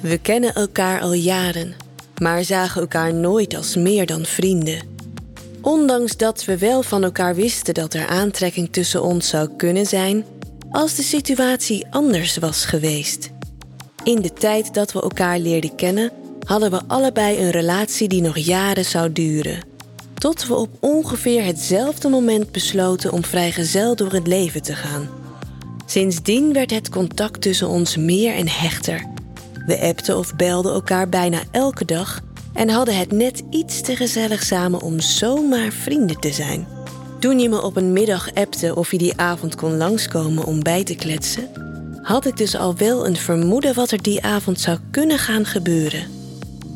We kennen elkaar al jaren, maar zagen elkaar nooit als meer dan vrienden. Ondanks dat we wel van elkaar wisten dat er aantrekking tussen ons zou kunnen zijn, als de situatie anders was geweest. In de tijd dat we elkaar leerden kennen, hadden we allebei een relatie die nog jaren zou duren. Tot we op ongeveer hetzelfde moment besloten om vrijgezel door het leven te gaan. Sindsdien werd het contact tussen ons meer en hechter. We appten of belden elkaar bijna elke dag en hadden het net iets te gezellig samen om zomaar vrienden te zijn. Toen je me op een middag appte of je die avond kon langskomen om bij te kletsen, had ik dus al wel een vermoeden wat er die avond zou kunnen gaan gebeuren.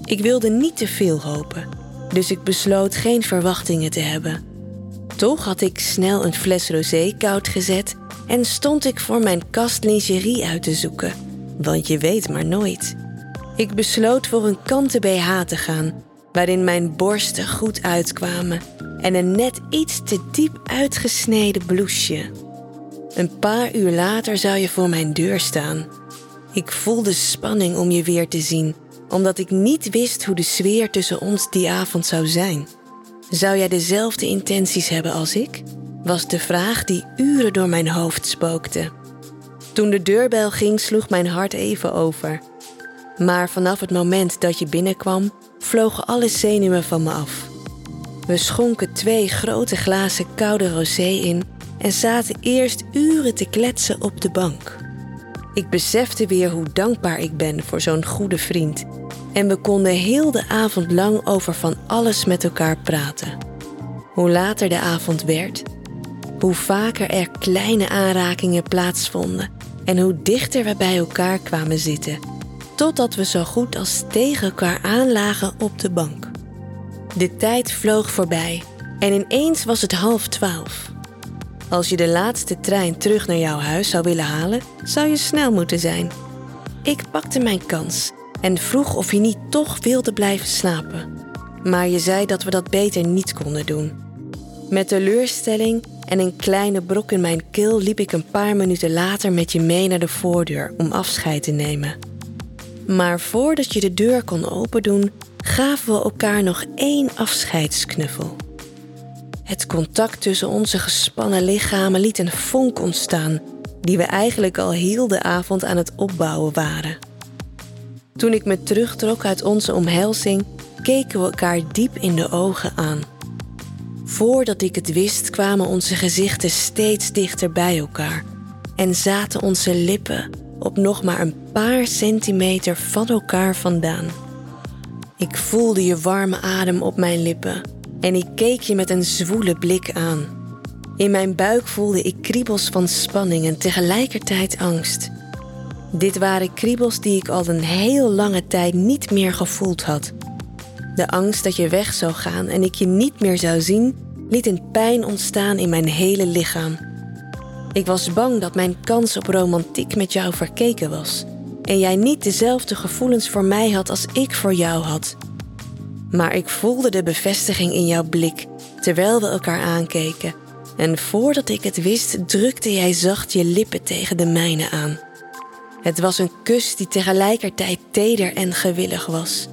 Ik wilde niet te veel hopen, dus ik besloot geen verwachtingen te hebben. Toch had ik snel een fles rosé koud gezet en stond ik voor mijn kast lingerie uit te zoeken, want je weet maar nooit. Ik besloot voor een kanten BH te gaan, waarin mijn borsten goed uitkwamen en een net iets te diep uitgesneden blouseje. Een paar uur later zou je voor mijn deur staan. Ik voelde spanning om je weer te zien, omdat ik niet wist hoe de sfeer tussen ons die avond zou zijn. Zou jij dezelfde intenties hebben als ik? Was de vraag die uren door mijn hoofd spookte. Toen de deurbel ging, sloeg mijn hart even over. Maar vanaf het moment dat je binnenkwam, vlogen alle zenuwen van me af. We schonken twee grote glazen koude rosé in en zaten eerst uren te kletsen op de bank. Ik besefte weer hoe dankbaar ik ben voor zo'n goede vriend en we konden heel de avond lang over van alles met elkaar praten. Hoe later de avond werd, hoe vaker er kleine aanrakingen plaatsvonden en hoe dichter we bij elkaar kwamen zitten, totdat we zo goed als tegen elkaar aanlagen op de bank. De tijd vloog voorbij en ineens was het half twaalf. Als je de laatste trein terug naar jouw huis zou willen halen, zou je snel moeten zijn. Ik pakte mijn kans en vroeg of je niet toch wilde blijven slapen. Maar je zei dat we dat beter niet konden doen. Met teleurstelling en een kleine brok in mijn keel liep ik een paar minuten later met je mee naar de voordeur om afscheid te nemen. Maar voordat je de deur kon opendoen, gaven we elkaar nog één afscheidsknuffel. Het contact tussen onze gespannen lichamen liet een vonk ontstaan, die we eigenlijk al heel de avond aan het opbouwen waren. Toen ik me terugtrok uit onze omhelzing, keken we elkaar diep in de ogen aan. Voordat ik het wist, kwamen onze gezichten steeds dichter bij elkaar en zaten onze lippen op nog maar een paar centimeter van elkaar vandaan. Ik voelde je warme adem op mijn lippen en ik keek je met een zwoele blik aan. In mijn buik voelde ik kriebels van spanning en tegelijkertijd angst. Dit waren kriebels die ik al een heel lange tijd niet meer gevoeld had. De angst dat je weg zou gaan en ik je niet meer zou zien, liet een pijn ontstaan in mijn hele lichaam. Ik was bang dat mijn kans op romantiek met jou verkeken was en jij niet dezelfde gevoelens voor mij had als ik voor jou had. Maar ik voelde de bevestiging in jouw blik terwijl we elkaar aankeken. En voordat ik het wist, drukte jij zacht je lippen tegen de mijne aan. Het was een kus die tegelijkertijd teder en gewillig was.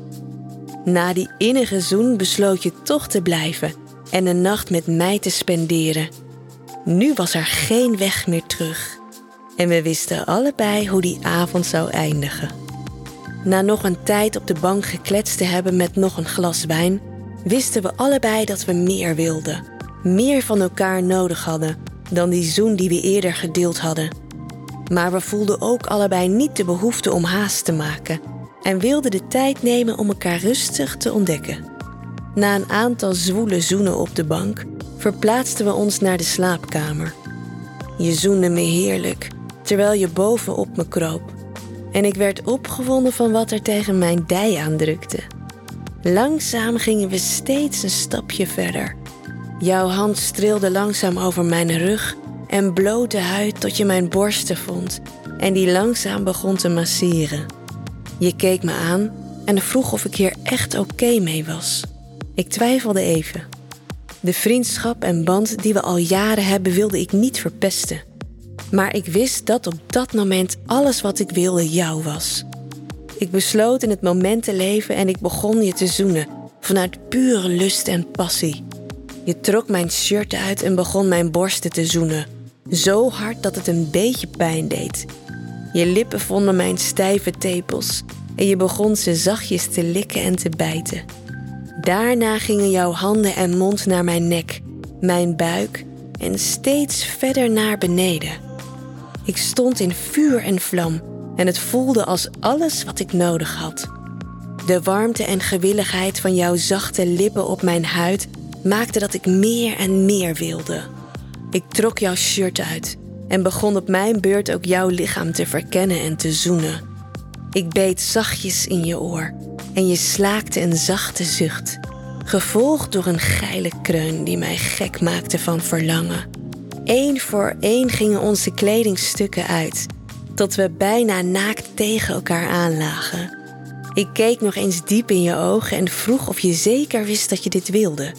Na die innige zoen besloot je toch te blijven en een nacht met mij te spenderen. Nu was er geen weg meer terug. En we wisten allebei hoe die avond zou eindigen. Na nog een tijd op de bank gekletst te hebben met nog een glas wijn, wisten we allebei dat we meer wilden, meer van elkaar nodig hadden dan die zoen die we eerder gedeeld hadden. Maar we voelden ook allebei niet de behoefte om haast te maken en wilden de tijd nemen om elkaar rustig te ontdekken. Na een aantal zwoele zoenen op de bank verplaatsten we ons naar de slaapkamer. Je zoende me heerlijk, terwijl je bovenop me kroop en ik werd opgewonden van wat er tegen mijn dij aandrukte. Langzaam gingen we steeds een stapje verder. Jouw hand streelde langzaam over mijn rug en blote huid tot je mijn borsten vond en die langzaam begon te masseren. Je keek me aan en vroeg of ik hier echt oké mee was. Ik twijfelde even. De vriendschap en band die we al jaren hebben wilde ik niet verpesten. Maar ik wist dat op dat moment alles wat ik wilde jou was. Ik besloot in het moment te leven en ik begon je te zoenen, vanuit pure lust en passie. Je trok mijn shirt uit en begon mijn borsten te zoenen, zo hard dat het een beetje pijn deed. Je lippen vonden mijn stijve tepels en je begon ze zachtjes te likken en te bijten. Daarna gingen jouw handen en mond naar mijn nek, mijn buik en steeds verder naar beneden. Ik stond in vuur en vlam en het voelde als alles wat ik nodig had. De warmte en gewilligheid van jouw zachte lippen op mijn huid maakte dat ik meer en meer wilde. Ik trok jouw shirt uit en begon op mijn beurt ook jouw lichaam te verkennen en te zoenen. Ik beet zachtjes in je oor en je slaakte een zachte zucht, gevolgd door een geile kreun die mij gek maakte van verlangen. Eén voor één gingen onze kledingstukken uit, tot we bijna naakt tegen elkaar aanlagen. Ik keek nog eens diep in je ogen en vroeg of je zeker wist dat je dit wilde.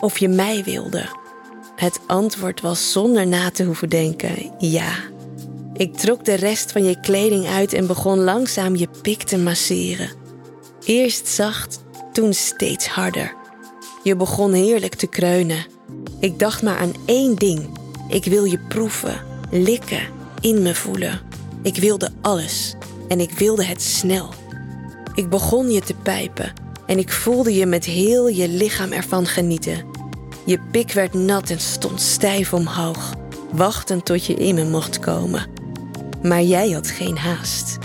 Of je mij wilde. Het antwoord was zonder na te hoeven denken: ja. Ik trok de rest van je kleding uit en begon langzaam je pik te masseren. Eerst zacht, toen steeds harder. Je begon heerlijk te kreunen. Ik dacht maar aan één ding. Ik wil je proeven, likken, in me voelen. Ik wilde alles en ik wilde het snel. Ik begon je te pijpen en ik voelde je met heel je lichaam ervan genieten. Je pik werd nat en stond stijf omhoog, wachtend tot je in me mocht komen. Maar jij had geen haast.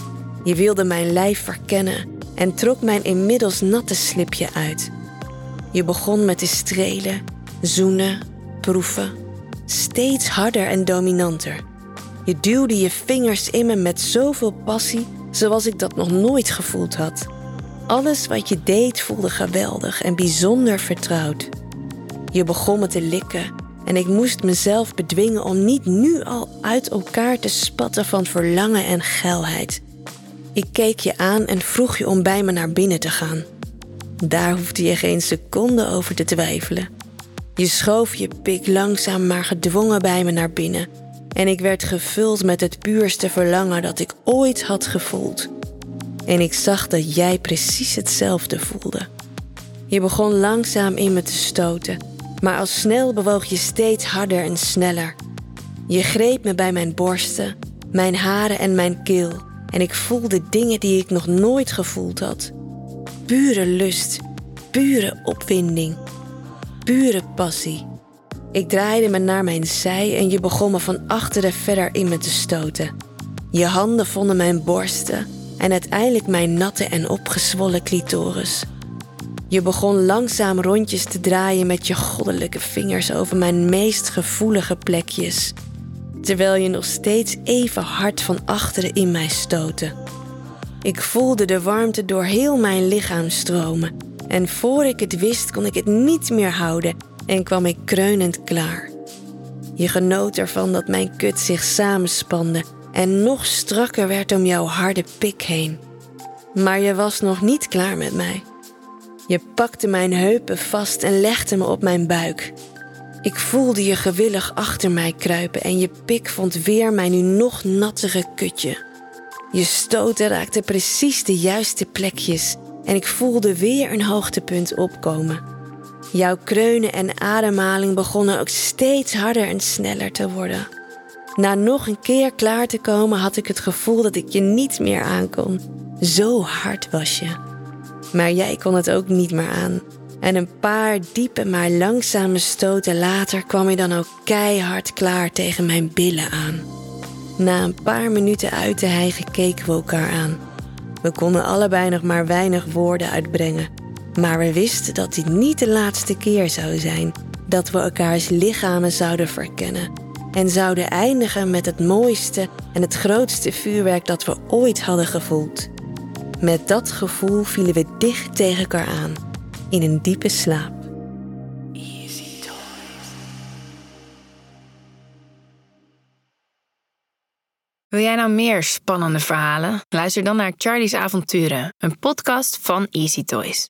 Je wilde mijn lijf verkennen en trok mijn inmiddels natte slipje uit. Je begon met te strelen, zoenen, proeven, steeds harder en dominanter. Je duwde je vingers in me met zoveel passie, zoals ik dat nog nooit gevoeld had. Alles wat je deed voelde geweldig en bijzonder vertrouwd. Je begon me te likken en ik moest mezelf bedwingen om niet nu al uit elkaar te spatten van verlangen en geilheid. Ik keek je aan en vroeg je om bij me naar binnen te gaan. Daar hoefde je geen seconde over te twijfelen. Je schoof je pik langzaam maar gedwongen bij me naar binnen en ik werd gevuld met het puurste verlangen dat ik ooit had gevoeld. En ik zag dat jij precies hetzelfde voelde. Je begon langzaam in me te stoten, maar al snel bewoog je steeds harder en sneller. Je greep me bij mijn borsten, mijn haren en mijn keel en ik voelde dingen die ik nog nooit gevoeld had. Pure lust, pure opwinding, pure passie. Ik draaide me naar mijn zij en je begon me van achteren verder in me te stoten. Je handen vonden mijn borsten en uiteindelijk mijn natte en opgezwollen clitoris. Je begon langzaam rondjes te draaien met je goddelijke vingers over mijn meest gevoelige plekjes, terwijl je nog steeds even hard van achteren in mij stootte. Ik voelde de warmte door heel mijn lichaam stromen en voor ik het wist kon ik het niet meer houden en kwam ik kreunend klaar. Je genoot ervan dat mijn kut zich samenspande en nog strakker werd om jouw harde pik heen. Maar je was nog niet klaar met mij. Je pakte mijn heupen vast en legde me op mijn buik. Ik voelde je gewillig achter mij kruipen en je pik vond weer mijn nu nog nattere kutje. Je stoten raakte precies de juiste plekjes en ik voelde weer een hoogtepunt opkomen. Jouw kreunen en ademhaling begonnen ook steeds harder en sneller te worden. Na nog een keer klaar te komen had ik het gevoel dat ik je niet meer aankon. Zo hard was je. Maar jij kon het ook niet meer aan. En een paar diepe maar langzame stoten later kwam je dan ook keihard klaar tegen mijn billen aan. Na een paar minuten uit te hijgen keken we elkaar aan. We konden allebei nog maar weinig woorden uitbrengen. Maar we wisten dat dit niet de laatste keer zou zijn dat we elkaars lichamen zouden verkennen en zouden eindigen met het mooiste en het grootste vuurwerk dat we ooit hadden gevoeld. Met dat gevoel vielen we dicht tegen elkaar aan, in een diepe slaap. Wil jij nou meer spannende verhalen? Luister dan naar Charlie's Avonturen, een podcast van Easy Toys.